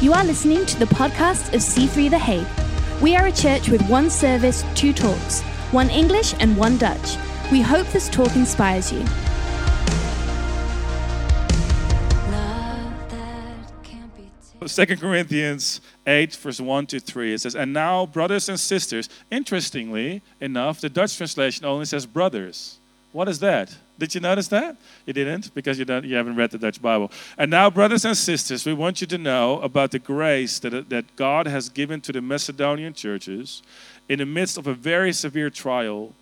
You are listening to the podcast of C3 The Hague. We are a church with one service, two talks, one English and one Dutch. We hope this talk inspires you. Second Corinthians 8, verse 1 to 3. It says, And now, brothers and sisters, interestingly enough, the Dutch translation only says brothers. What is that? Did you notice that? You didn't because you, don't, you haven't read the Dutch Bible. And now, brothers and sisters, we want you to know about the grace that, that God has given to the Macedonian churches in the midst of a very severe trial.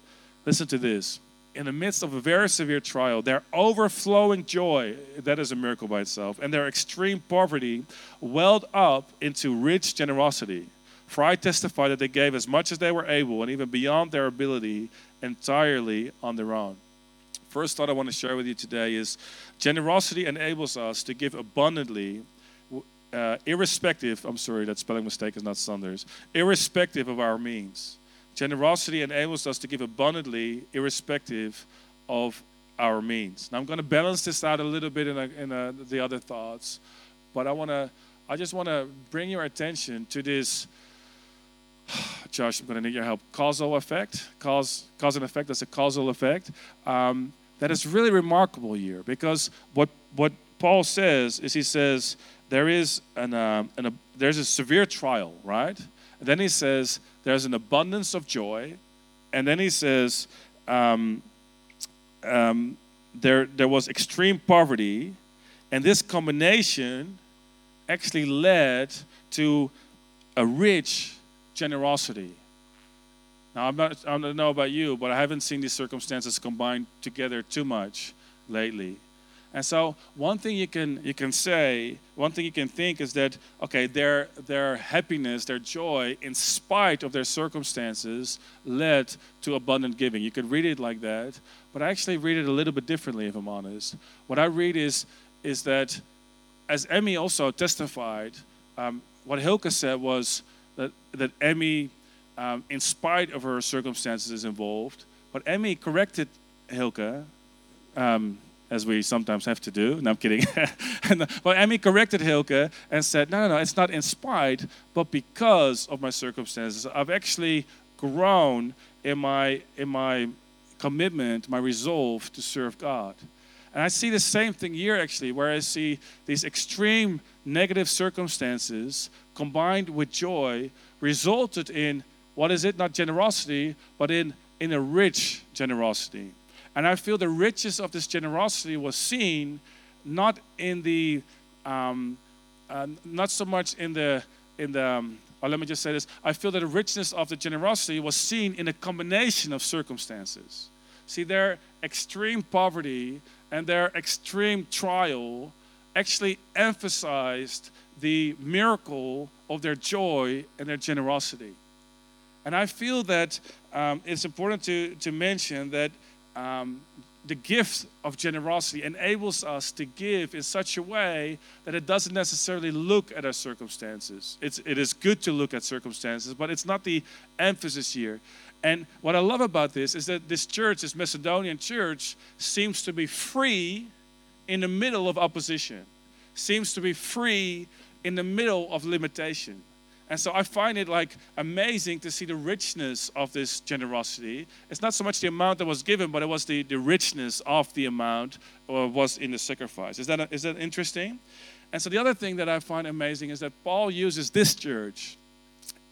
Listen to this. In the midst of a very severe trial, their overflowing joy, that is a miracle by itself, and their extreme poverty welled up into rich generosity. For I testify that they gave as much as they were able and even beyond their ability entirely on their own. First thought I want to share with you today is generosity enables us to give abundantly, uh, irrespective, I'm sorry, that spelling mistake is not Sanders, irrespective of our means. Generosity enables us to give abundantly, irrespective of our means. Now I'm going to balance this out a little bit in, a, in a, the other thoughts, but I want to, I just want to bring your attention to this Josh, I'm going to need your help. Causal effect, cause, cause and effect. That's a causal effect. Um, that is really remarkable here because what what Paul says is he says there is an, um, an a, there's a severe trial, right? And then he says there's an abundance of joy, and then he says um, um, there there was extreme poverty, and this combination actually led to a rich generosity. Now, I'm not, I don't know about you, but I haven't seen these circumstances combined together too much lately. And so, one thing you can, you can say, one thing you can think is that, okay, their, their happiness, their joy, in spite of their circumstances, led to abundant giving. You could read it like that, but I actually read it a little bit differently, if I'm honest. What I read is, is that, as Emmy also testified, um, what Hilke said was, that, that Emmy, um, in spite of her circumstances, involved. But Emmy corrected Hilke, um, as we sometimes have to do. No, I'm kidding. but Emmy corrected Hilke and said, no, no, no, it's not in spite, but because of my circumstances. I've actually grown in my, in my commitment, my resolve to serve God. And I see the same thing here actually, where I see these extreme negative circumstances combined with joy resulted in what is it? Not generosity, but in, in a rich generosity. And I feel the richness of this generosity was seen not in the, um, uh, not so much in the, in the, um, or let me just say this. I feel that the richness of the generosity was seen in a combination of circumstances. See, their extreme poverty and their extreme trial actually emphasized the miracle of their joy and their generosity. And I feel that um, it's important to, to mention that um, the gift of generosity enables us to give in such a way that it doesn't necessarily look at our circumstances. It's, it is good to look at circumstances, but it's not the emphasis here. And what I love about this is that this church, this Macedonian church, seems to be free in the middle of opposition, seems to be free in the middle of limitation. And so I find it like amazing to see the richness of this generosity. It's not so much the amount that was given, but it was the, the richness of the amount or was in the sacrifice. Is that, a, is that interesting? And so the other thing that I find amazing is that Paul uses this church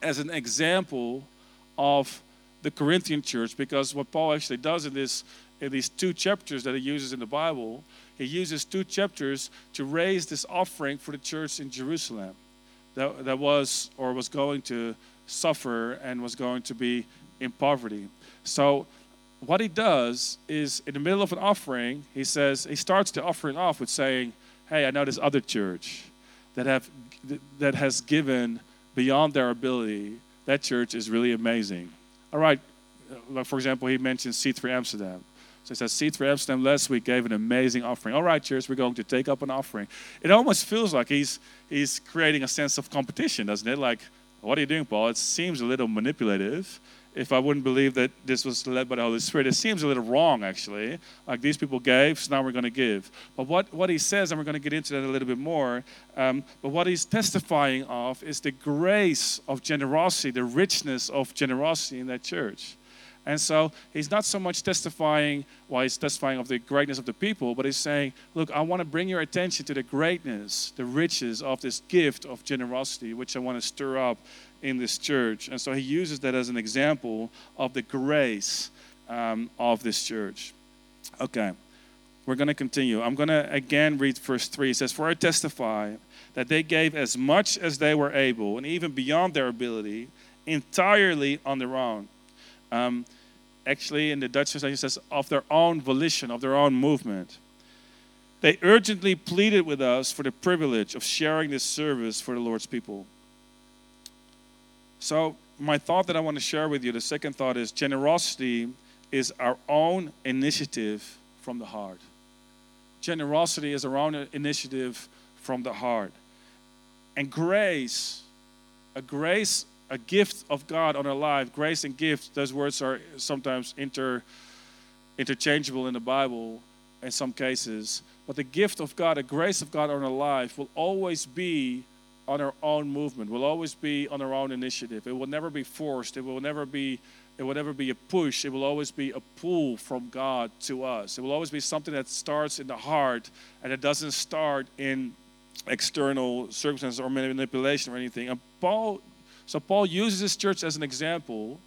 as an example of the Corinthian church because what Paul actually does in this in these two chapters that he uses in the Bible, he uses two chapters to raise this offering for the church in Jerusalem that, that was or was going to suffer and was going to be in poverty. So, what he does is in the middle of an offering, he says, he starts the offering off with saying, Hey, I know this other church that, have, that has given beyond their ability. That church is really amazing. All right, like for example, he mentions C3 Amsterdam. So he says, C3 Amsterdam last week gave an amazing offering. All right, church, we're going to take up an offering. It almost feels like he's, he's creating a sense of competition, doesn't it? Like, what are you doing, Paul? It seems a little manipulative. if I wouldn't believe that this was led by the Holy Spirit. It seems a little wrong, actually. Like these people gave, so now we're going to give. But what, what he says, and we're going to get into that a little bit more, um, but what he's testifying of is the grace of generosity, the richness of generosity in that church. And so he's not so much testifying, well, he's testifying of the greatness of the people, but he's saying, look, I want to bring your attention to the greatness, the riches of this gift of generosity, which I want to stir up in this church. And so he uses that as an example of the grace um, of this church. Okay, we're going to continue. I'm going to again read verse 3. It says, For I testify that they gave as much as they were able, and even beyond their ability, entirely on their own. Um, actually, in the Dutch translation, says, of their own volition, of their own movement. They urgently pleaded with us for the privilege of sharing this service for the Lord's people. So, my thought that I want to share with you, the second thought is generosity is our own initiative from the heart. Generosity is our own initiative from the heart. And grace, a grace, a gift of God on our life, grace and gift, those words are sometimes inter, interchangeable in the Bible in some cases. But the gift of God, the grace of God on our life will always be on our own movement. Will always be on our own initiative. It will never be forced. It will never be. It will never be a push. It will always be a pull from God to us. It will always be something that starts in the heart and it doesn't start in external circumstances or manipulation or anything. And Paul, so Paul uses this church as an example,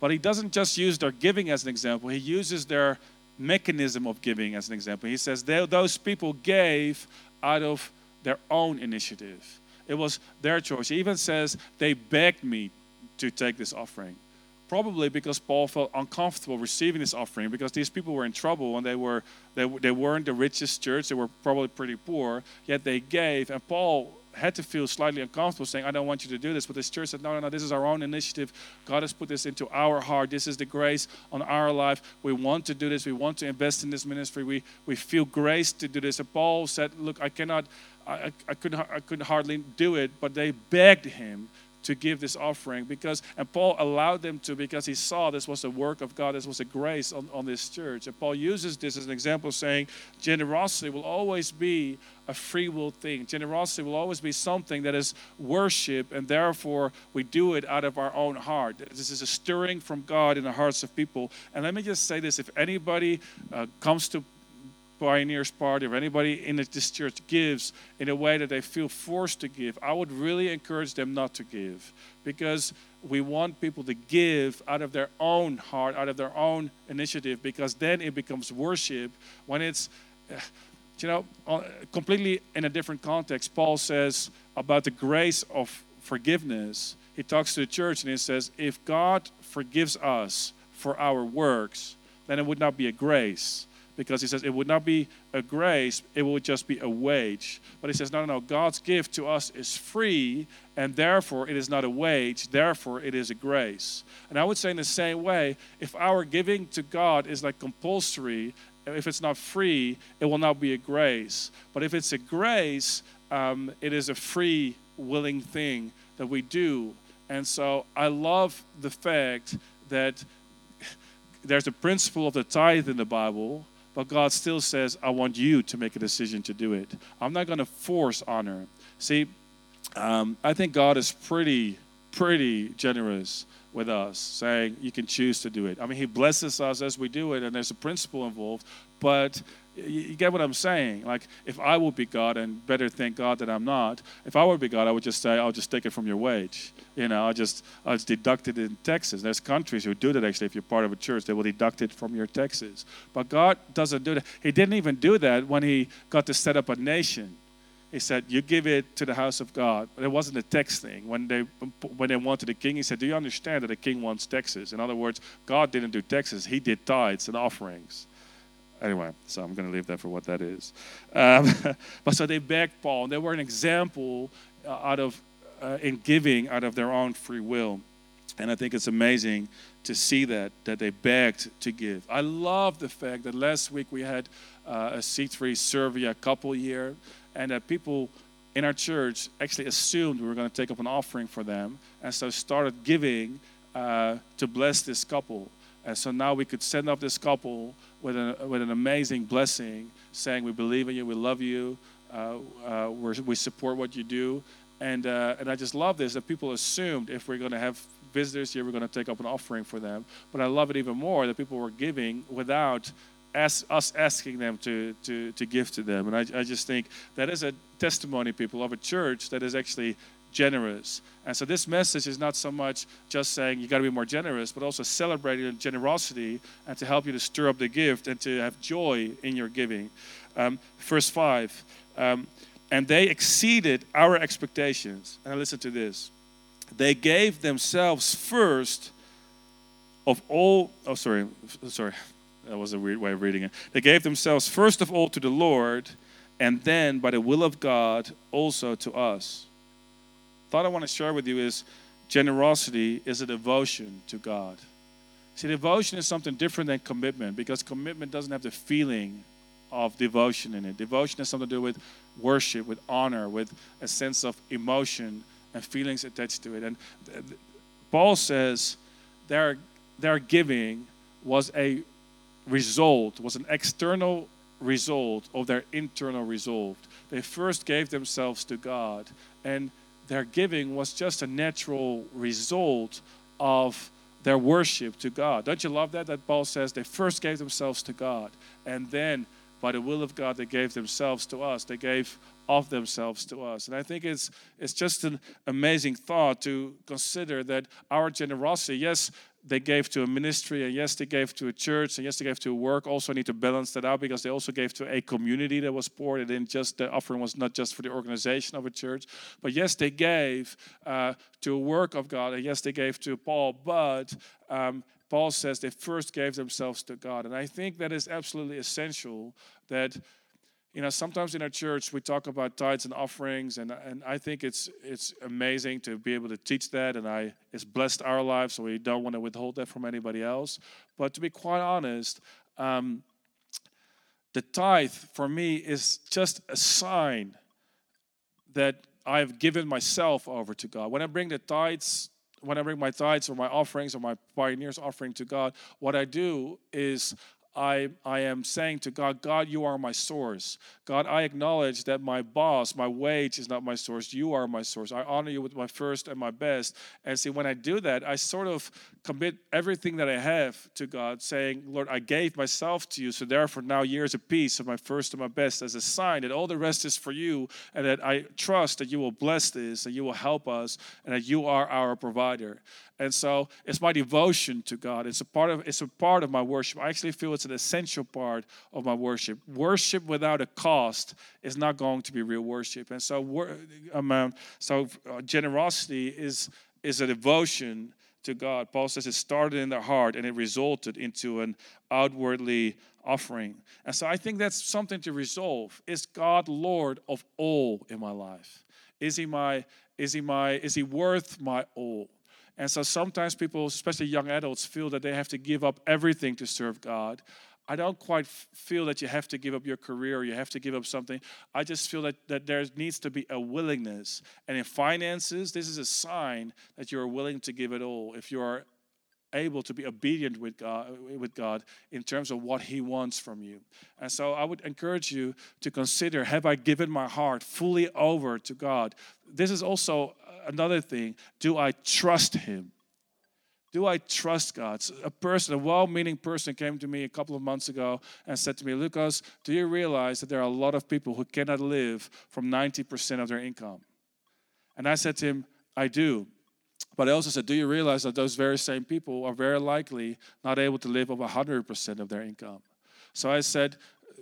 but he doesn't just use their giving as an example. He uses their mechanism of giving as an example. He says those people gave out of their own initiative. It was their choice. He even says they begged me to take this offering. Probably because Paul felt uncomfortable receiving this offering because these people were in trouble and they, were, they, they weren't the richest church. They were probably pretty poor, yet they gave. And Paul had to feel slightly uncomfortable saying, I don't want you to do this. But this church said, No, no, no, this is our own initiative. God has put this into our heart. This is the grace on our life. We want to do this. We want to invest in this ministry. We, we feel grace to do this. And Paul said, Look, I cannot I, I, couldn't, I couldn't hardly do it, but they begged him to give this offering because and paul allowed them to because he saw this was a work of god this was a grace on, on this church. And paul uses this as an example saying generosity will always be a free will thing. Generosity will always be something that is worship and therefore we do it out of our own heart. This is a stirring from god in the hearts of people. And let me just say this if anybody uh, comes to Pioneers Party or anybody in this church gives in a way that they feel forced to give, I would really encourage them not to give because we want people to give out of their own heart, out of their own initiative, because then it becomes worship. When it's, eh, you know, completely in a different context, Paul says about the grace of forgiveness. He talks to the church and he says, if God forgives us for our works, then it would not be a grace because he says it would not be a grace, it would just be a wage. But he says, no, no, no, God's gift to us is free, and therefore it is not a wage, therefore it is a grace. And I would say in the same way, if our giving to God is like compulsory, if it's not free, it will not be a grace. But if it's a grace, um, it is a free, willing thing that we do. And so I love the fact that there's a principle of the tithe in the Bible but God still says, I want you to make a decision to do it. I'm not going to force honor. See, um, I think God is pretty, pretty generous with us, saying you can choose to do it. I mean, He blesses us as we do it, and there's a principle involved. But you get what I'm saying? Like, if I would be God, and better thank God that I'm not, if I would be God, I would just say, I'll just take it from your wage. You know, I'll just, I'll just deduct it in taxes. There's countries who do that actually. If you're part of a church, they will deduct it from your taxes. But God doesn't do that. He didn't even do that when He got to set up a nation. He said, "You give it to the house of God." But it wasn't a tax thing. When they when they wanted the king, he said, "Do you understand that the king wants taxes?" In other words, God didn't do taxes; He did tithes and offerings. Anyway, so I'm going to leave that for what that is. Um, but so they begged Paul, and they were an example uh, out of uh, in giving out of their own free will. And I think it's amazing to see that that they begged to give. I love the fact that last week we had uh, a C3 survey, a couple year, and that people in our church actually assumed we were going to take up an offering for them, and so started giving uh, to bless this couple. And so now we could send up this couple with an, with an amazing blessing, saying, We believe in you, we love you, uh, uh, we support what you do. And, uh, and I just love this that people assumed if we're going to have visitors here, we're going to take up an offering for them. But I love it even more that people were giving without us asking them to, to, to give to them. And I, I just think that is a testimony, people, of a church that is actually generous. And so this message is not so much just saying you got to be more generous, but also celebrating generosity and to help you to stir up the gift and to have joy in your giving. Um, verse 5 um, And they exceeded our expectations. And listen to this they gave themselves first of all. Oh, sorry, sorry. That was a weird way of reading it. They gave themselves first of all to the Lord, and then by the will of God also to us. Thought I want to share with you is generosity is a devotion to God. See, devotion is something different than commitment because commitment doesn't have the feeling of devotion in it. Devotion has something to do with worship, with honor, with a sense of emotion and feelings attached to it. And Paul says their, their giving was a result, was an external result of their internal resolve. They first gave themselves to God, and their giving was just a natural result of their worship to God. Don't you love that? That Paul says they first gave themselves to God, and then by the will of God, they gave themselves to us. They gave of themselves to us. And I think it's, it's just an amazing thought to consider that our generosity, yes, they gave to a ministry, and yes, they gave to a church, and yes, they gave to a work. Also, need to balance that out because they also gave to a community that was poor. They didn't just the offering was not just for the organization of a church, but yes, they gave uh, to a work of God, and yes, they gave to Paul. But um, Paul says they first gave themselves to God, and I think that is absolutely essential. That you know sometimes in our church we talk about tithes and offerings and, and i think it's it's amazing to be able to teach that and i it's blessed our lives so we don't want to withhold that from anybody else. But to be quite honest um, the tithe for me is just a sign that i've given myself over to god. When i bring the tithes when I bring my tithes or my offerings or my pioneers offering to God, what I do is I, I am saying to God, God, you are my source. God, I acknowledge that my boss, my wage is not my source. You are my source. I honor you with my first and my best. And see, when I do that, I sort of commit everything that I have to God, saying, Lord, I gave myself to you. So therefore, now years of peace of my first and my best as a sign that all the rest is for you and that I trust that you will bless this, that you will help us, and that you are our provider. And so it's my devotion to God. It's a part of it's a part of my worship. I actually feel it's an essential part of my worship. Worship without a cost is not going to be real worship. And so, um, so uh, generosity is is a devotion to God. Paul says it started in the heart and it resulted into an outwardly offering. And so I think that's something to resolve. Is God Lord of all in my life? Is he my is he my is he worth my all? And so sometimes people, especially young adults, feel that they have to give up everything to serve God. I don't quite feel that you have to give up your career or you have to give up something. I just feel that, that there needs to be a willingness. And in finances, this is a sign that you're willing to give it all. If you're able to be obedient with God, with God in terms of what He wants from you. And so I would encourage you to consider have I given my heart fully over to God? This is also another thing do I trust Him? Do I trust God? A person, a well meaning person, came to me a couple of months ago and said to me, Lucas, do you realize that there are a lot of people who cannot live from 90% of their income? And I said to him, I do. But I also said, do you realize that those very same people are very likely not able to live off 100% of their income? So I said,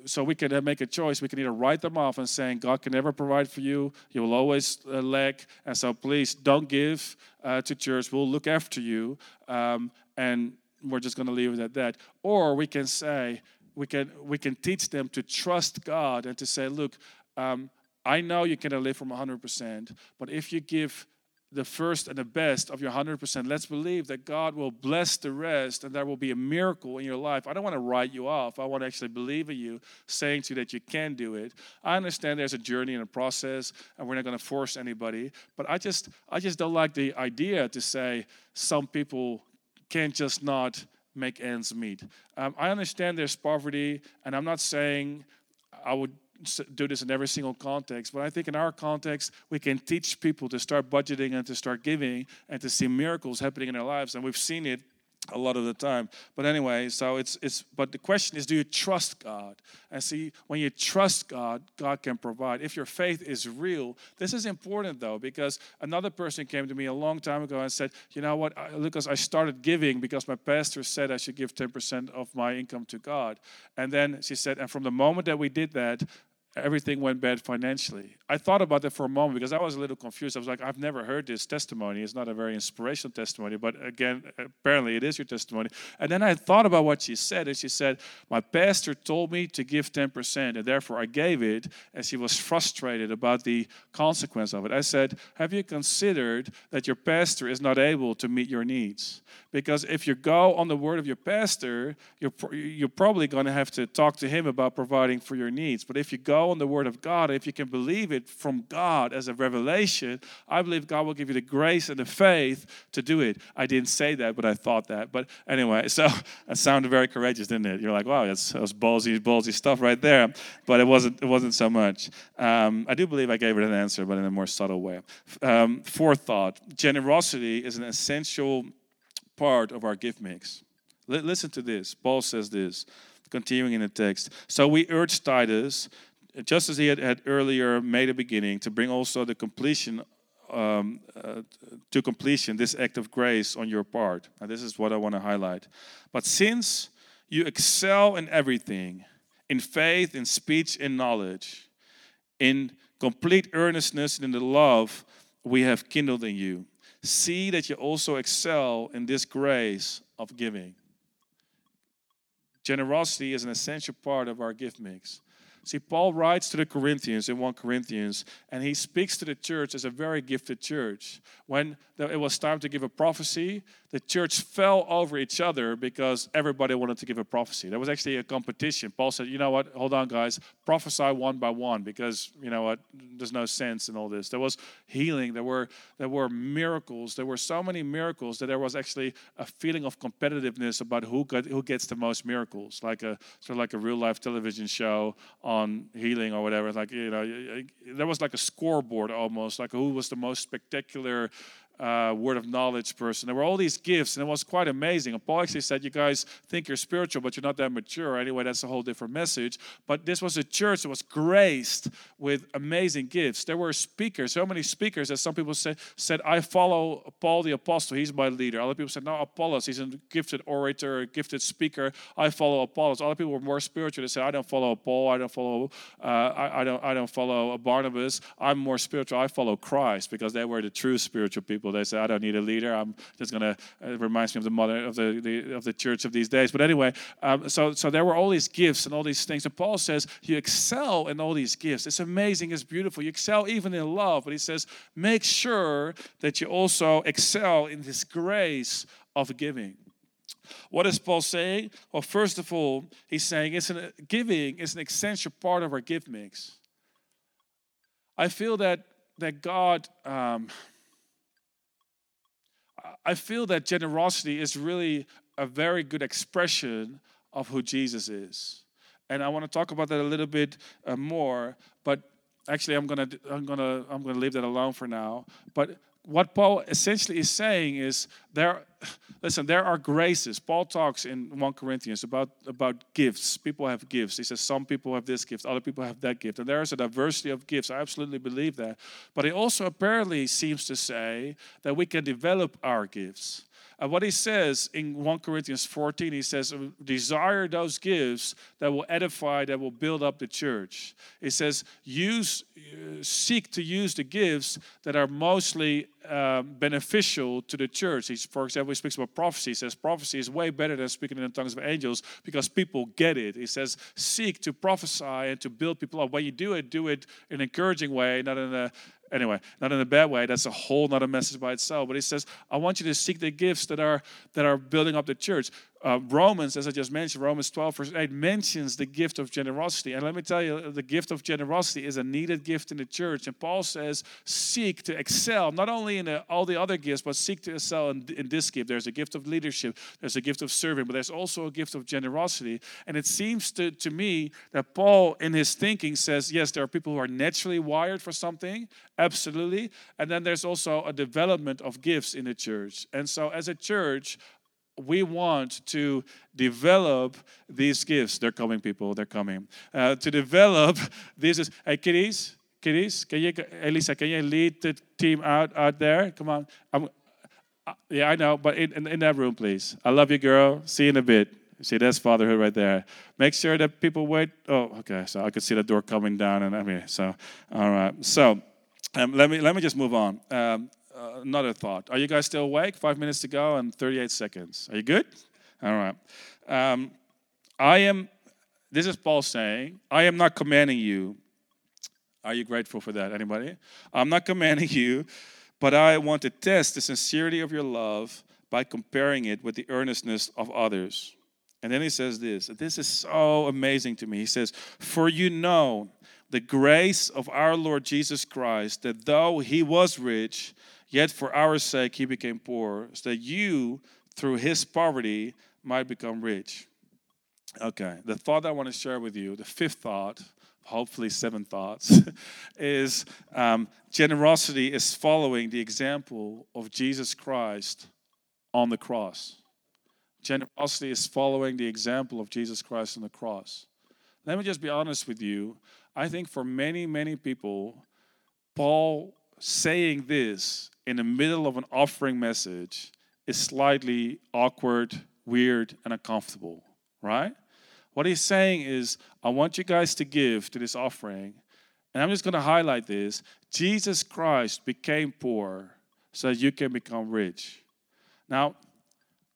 so we can make a choice. We can either write them off and saying God can never provide for you. You will always uh, lack, and so please don't give uh, to church. We'll look after you, um, and we're just going to leave it at that. Or we can say we can we can teach them to trust God and to say, look, um, I know you cannot live from 100%, but if you give the first and the best of your 100%. Let's believe that God will bless the rest and there will be a miracle in your life. I don't want to write you off. I want to actually believe in you, saying to you that you can do it. I understand there's a journey and a process and we're not going to force anybody, but I just I just don't like the idea to say some people can't just not make ends meet. Um, I understand there's poverty and I'm not saying I would do this in every single context, but I think in our context, we can teach people to start budgeting and to start giving and to see miracles happening in their lives. And we've seen it a lot of the time. But anyway, so it's it's but the question is do you trust God? And see when you trust God, God can provide. If your faith is real, this is important though because another person came to me a long time ago and said, "You know what, Lucas, I started giving because my pastor said I should give 10% of my income to God." And then she said, "And from the moment that we did that, everything went bad financially. I thought about that for a moment because I was a little confused. I was like, I've never heard this testimony. It's not a very inspirational testimony, but again, apparently it is your testimony. And then I thought about what she said, and she said, My pastor told me to give 10%, and therefore I gave it, and she was frustrated about the consequence of it. I said, Have you considered that your pastor is not able to meet your needs? Because if you go on the word of your pastor, you're, you're probably going to have to talk to him about providing for your needs. But if you go on the word of God, if you can believe it from God as a revelation, I believe God will give you the grace and the faith to do it. I didn't say that, but I thought that. But anyway, so it sounded very courageous, didn't it? You're like, wow, that's, that was ballsy, ballsy stuff right there. But it wasn't, it wasn't so much. Um, I do believe I gave it an answer, but in a more subtle way. Um, fourth thought generosity is an essential part of our gift mix. Listen to this. Paul says this, continuing in the text. So we urge Titus, just as he had, had earlier made a beginning, to bring also the completion um, uh, to completion this act of grace on your part. And this is what I want to highlight. But since you excel in everything, in faith, in speech, in knowledge, in complete earnestness, and in the love we have kindled in you see that you also excel in this grace of giving. Generosity is an essential part of our gift mix. See, Paul writes to the Corinthians in 1 Corinthians, and he speaks to the church as a very gifted church. When it was time to give a prophecy, the church fell over each other because everybody wanted to give a prophecy. There was actually a competition. Paul said, You know what? Hold on, guys. Prophesy one by one because, you know what? There's no sense in all this. There was healing, there were, there were miracles. There were so many miracles that there was actually a feeling of competitiveness about who, got, who gets the most miracles, like a sort of like a real life television show on healing or whatever. Like, you know, there was like a scoreboard almost, like who was the most spectacular uh, word of knowledge person. There were all these gifts, and it was quite amazing. And Paul actually said, You guys think you're spiritual, but you're not that mature. Anyway, that's a whole different message. But this was a church that was graced with amazing gifts. There were speakers, so many speakers that some people said, said I follow Paul the Apostle, he's my leader. Other people said, No, Apollos, he's a gifted orator, a gifted speaker. I follow Apollos. Other people were more spiritual. They said, I don't follow Paul, I don't follow, uh, I, I, don't, I don't follow Barnabas. I'm more spiritual. I follow Christ because they were the true spiritual people people. They say, I don't need a leader. I'm just going to, it reminds me of the mother of the, the, of the church of these days. But anyway, um, so, so there were all these gifts and all these things. And Paul says, you excel in all these gifts. It's amazing. It's beautiful. You excel even in love. But he says, make sure that you also excel in this grace of giving. What is Paul saying? Well, first of all, he's saying it's an, giving is an essential part of our gift mix. I feel that that God um, I feel that generosity is really a very good expression of who Jesus is. And I want to talk about that a little bit uh, more, but actually I'm going to I'm going to I'm going to leave that alone for now. But what Paul essentially is saying is there listen, there are graces. Paul talks in 1 Corinthians about, about gifts. People have gifts. He says some people have this gift, other people have that gift. And there is a diversity of gifts. I absolutely believe that. But he also apparently seems to say that we can develop our gifts. And what he says in 1 Corinthians 14, he says, um, desire those gifts that will edify, that will build up the church. He says, use, uh, seek to use the gifts that are mostly um, beneficial to the church. He's, for example, he speaks about prophecy. He says prophecy is way better than speaking in the tongues of angels because people get it. He says seek to prophesy and to build people up. When you do it, do it in an encouraging way, not in a anyway, not in a bad way. That's a whole other message by itself. But he says, I want you to seek the gifts that are that are building up the church. Uh, Romans, as I just mentioned, Romans 12, verse 8 mentions the gift of generosity. And let me tell you, the gift of generosity is a needed gift in the church. And Paul says, seek to excel, not only in the, all the other gifts, but seek to excel in, in this gift. There's a gift of leadership, there's a gift of serving, but there's also a gift of generosity. And it seems to, to me that Paul, in his thinking, says, yes, there are people who are naturally wired for something, absolutely. And then there's also a development of gifts in the church. And so, as a church, we want to develop these gifts. They're coming, people. They're coming. Uh, to develop this is Hey, kiddies, kiddies, can you, Elisa, can you lead the team out out there? Come on. I'm, uh, yeah, I know, but in, in, in, that room, please. I love you, girl. See you in a bit. See, that's fatherhood right there. Make sure that people wait. Oh, okay. So I could see the door coming down, and I'm here. So, all right. So, um, let me let me just move on. Um, uh, another thought. Are you guys still awake? Five minutes to go and 38 seconds. Are you good? All right. Um, I am, this is Paul saying, I am not commanding you. Are you grateful for that? Anybody? I'm not commanding you, but I want to test the sincerity of your love by comparing it with the earnestness of others. And then he says this. This is so amazing to me. He says, For you know the grace of our Lord Jesus Christ, that though he was rich, Yet for our sake he became poor, so that you, through his poverty, might become rich. Okay, the thought I want to share with you, the fifth thought, hopefully seven thoughts, is um, generosity is following the example of Jesus Christ on the cross. Generosity is following the example of Jesus Christ on the cross. Let me just be honest with you. I think for many, many people, Paul saying this in the middle of an offering message is slightly awkward, weird, and uncomfortable, right? What he's saying is, I want you guys to give to this offering, and I'm just going to highlight this Jesus Christ became poor so that you can become rich. Now,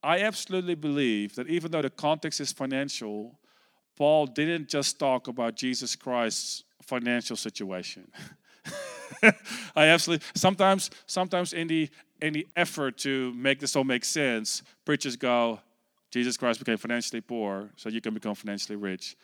I absolutely believe that even though the context is financial, Paul didn't just talk about Jesus Christ's financial situation. I absolutely sometimes sometimes in the in the effort to make this all make sense, preachers go, Jesus Christ became financially poor, so you can become financially rich.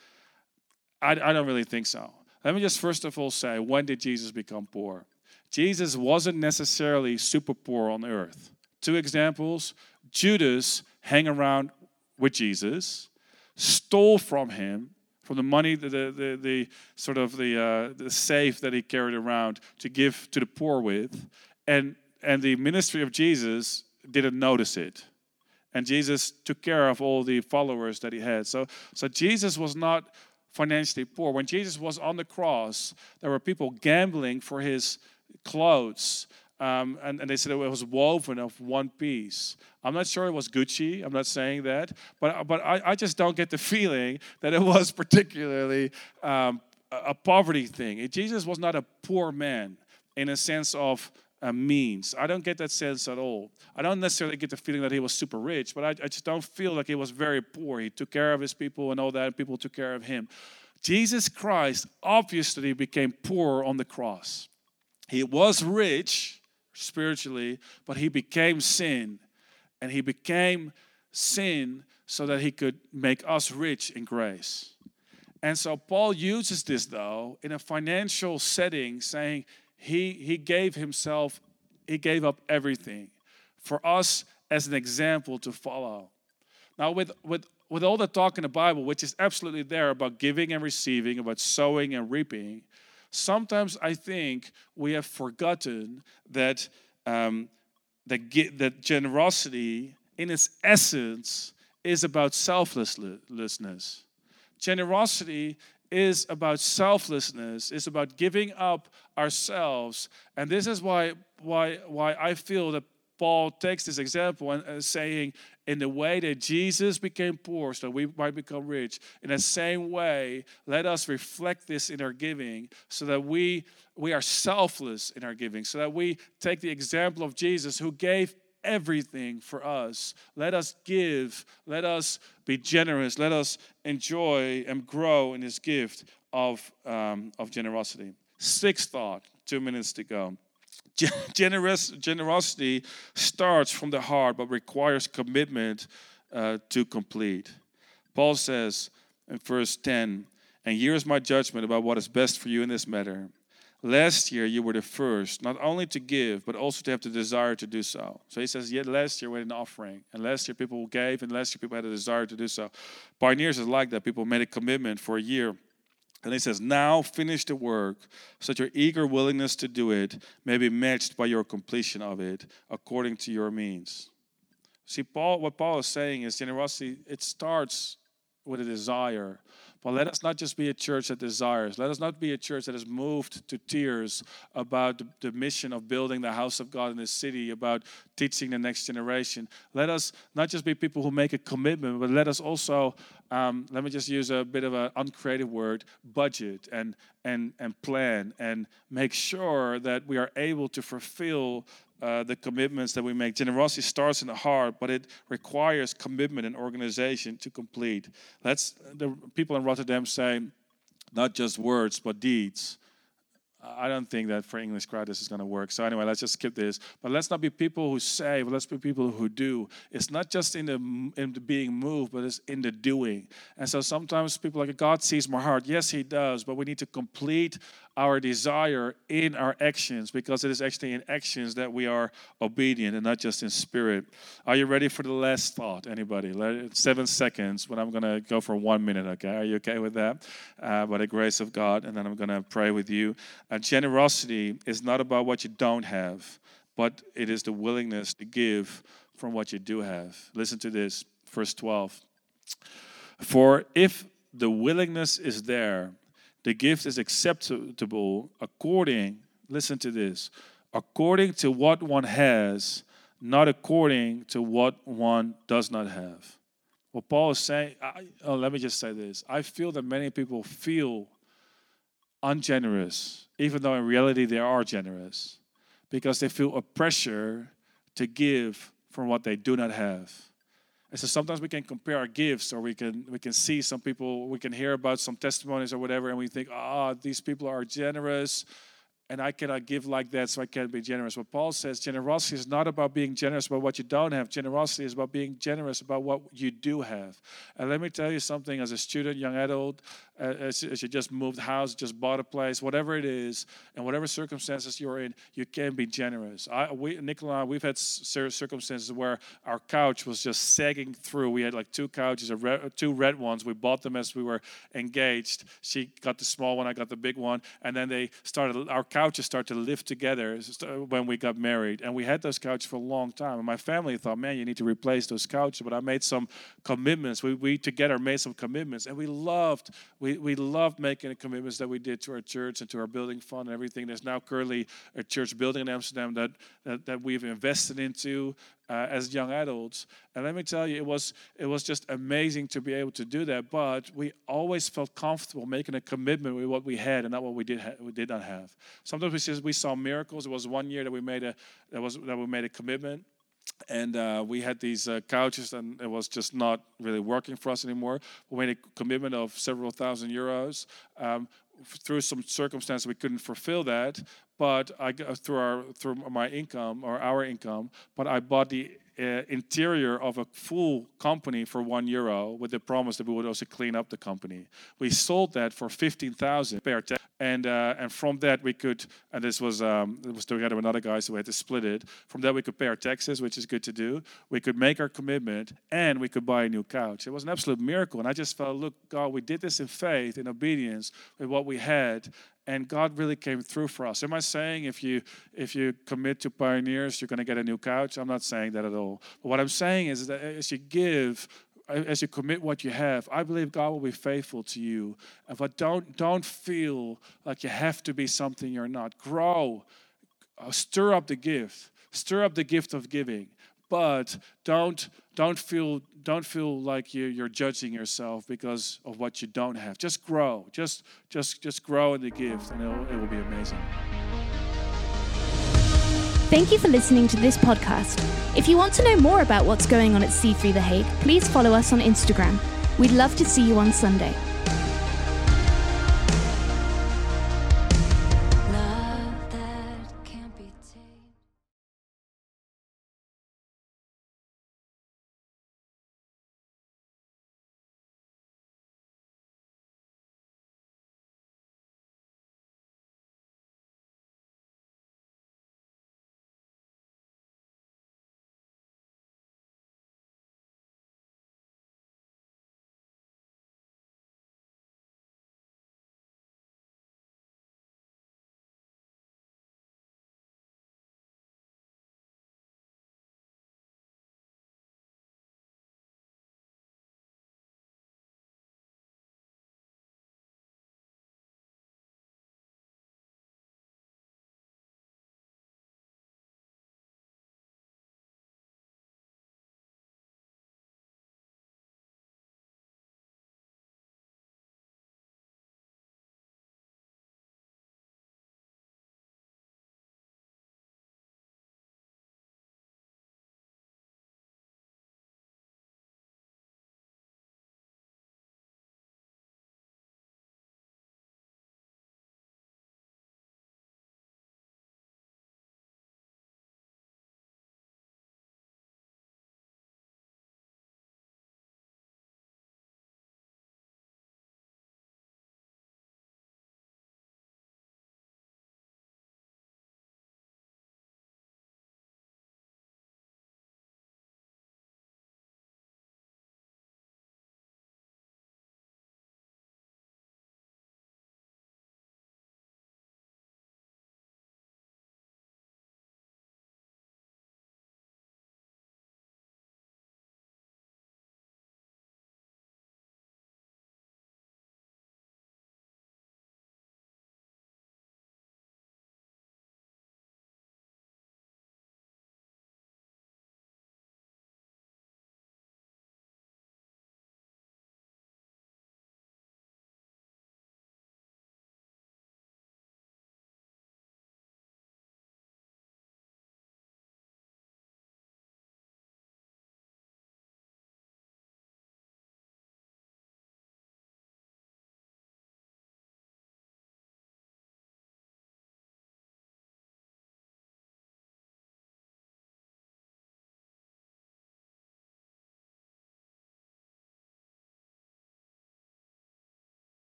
I, I don't really think so. Let me just first of all say, when did Jesus become poor? Jesus wasn't necessarily super poor on earth. Two examples Judas hang around with Jesus, stole from him, from the money, the, the, the sort of the, uh, the safe that he carried around to give to the poor with. And, and the ministry of Jesus didn't notice it. And Jesus took care of all the followers that he had. So, so Jesus was not financially poor. When Jesus was on the cross, there were people gambling for his clothes. Um, and, and, they said it was woven of one piece. I'm not sure it was Gucci. I'm not saying that, but but I, I just don't get the feeling that it was particularly um, a poverty thing. Jesus was not a poor man in a sense of uh, means. I don't get that sense at all. I don't necessarily get the feeling that he was super rich, but I, I just don't feel like he was very poor. He took care of his people and all that, and people took care of him. Jesus Christ obviously became poor on the cross. He was rich spiritually, but he became sin and he became sin so that he could make us rich in grace. And so Paul uses this though in a financial setting, saying he, he gave himself, he gave up everything for us as an example to follow. Now, with, with, with all the talk in the Bible, which is absolutely there about giving and receiving, about sowing and reaping, sometimes I think we have forgotten that um, that, that generosity, in its essence, is about selflessness. Generosity is about selflessness, is about giving up ourselves. And this is why, why, why I feel that Paul takes this example and uh, saying, in the way that Jesus became poor so that we might become rich, in the same way, let us reflect this in our giving so that we, we are selfless in our giving, so that we take the example of Jesus who gave everything for us. Let us give, let us be generous, let us enjoy and grow in this gift of, um, of generosity. Sixth thought, two minutes to go. Generous, generosity starts from the heart but requires commitment uh, to complete. Paul says in verse 10, And here is my judgment about what is best for you in this matter. Last year you were the first, not only to give, but also to have the desire to do so. So he says, yeah, last year we had an offering, and last year people gave, and last year people had a desire to do so. Pioneers is like that. People made a commitment for a year. And he says, now finish the work so that your eager willingness to do it may be matched by your completion of it according to your means. See, Paul, what Paul is saying is generosity, it starts with a desire. But let us not just be a church that desires. Let us not be a church that is moved to tears about the, the, mission of building the house of God in this city, about teaching the next generation. Let us not just be people who make a commitment, but let us also, um, let me just use a bit of an uncreative word, budget and, and, and plan and make sure that we are able to fulfill uh, the commitments that we make. Generosity starts in the heart, but it requires commitment and organization to complete. That's the people in Rotterdam say, not just words, but deeds. I don't think that for English crowd this is going to work. So anyway, let's just skip this. But let's not be people who say, but let's be people who do. It's not just in the in the being moved, but it's in the doing. And so sometimes people like God sees my heart. Yes, He does. But we need to complete our desire in our actions because it is actually in actions that we are obedient and not just in spirit. Are you ready for the last thought? Anybody? Seven seconds, but I'm going to go for one minute, okay? Are you okay with that? Uh, by the grace of God, and then I'm going to pray with you. Uh, generosity is not about what you don't have, but it is the willingness to give from what you do have. Listen to this, verse 12. For if the willingness is there, the gift is acceptable according, listen to this, according to what one has, not according to what one does not have. What Paul is saying, I, oh, let me just say this. I feel that many people feel ungenerous, even though in reality they are generous, because they feel a pressure to give from what they do not have. And so sometimes we can compare our gifts, or we can we can see some people, we can hear about some testimonies or whatever, and we think, ah, oh, these people are generous and I cannot give like that, so I can't be generous. But Paul says, generosity is not about being generous about what you don't have. Generosity is about being generous about what you do have. And let me tell you something as a student, young adult, as, you just moved house, just bought a place, whatever it is, and whatever circumstances you're in, you can be generous. I, we, Nicola, we've had circumstances where our couch was just sagging through. We had like two couches, two red ones. We bought them as we were engaged. She got the small one, I got the big one, and then they started our couches started to live together when we got married. And we had those couches for a long time. And my family thought, man, you need to replace those couches. But I made some commitments. We, we together made some commitments. And we loved, we loved making the commitments that we did to our church and to our building fund and everything. There's now currently a church building in Amsterdam that, that, that we've invested into uh, as young adults. And let me tell you, it was it was just amazing to be able to do that. But we always felt comfortable making a commitment with what we had and not what we did ha- we did not have. Sometimes we just we saw miracles. It was one year that we made a that was that we made a commitment. And uh, we had these uh, couches, and it was just not really working for us anymore. We made a commitment of several thousand euros. Um, through some circumstance, we couldn't fulfill that, but I through our through my income or our income, but I bought the uh, interior of a full company for one euro with the promise that we would also clean up the company. We sold that for fifteen thousand and uh, and from that we could and this was um, it was together with another guy so we had to split it. From that we could pay our taxes, which is good to do. We could make our commitment, and we could buy a new couch. It was an absolute miracle, and I just felt, look, God, we did this in faith, in obedience with what we had, and God really came through for us. Am I saying if you if you commit to pioneers, you're going to get a new couch? I'm not saying that at all. But what I'm saying is that as you give, as you commit what you have, I believe God will be faithful to you. But don't don't feel like you have to be something you're not. Grow, uh, stir up the gift, stir up the gift of giving but don't don't feel don't feel like you, you're judging yourself because of what you don't have. Just grow just just just grow in the gift and it'll, it will be amazing. Thank you for listening to this podcast. If you want to know more about what's going on at c3 the hague please follow us on instagram. We'd love to see you on sunday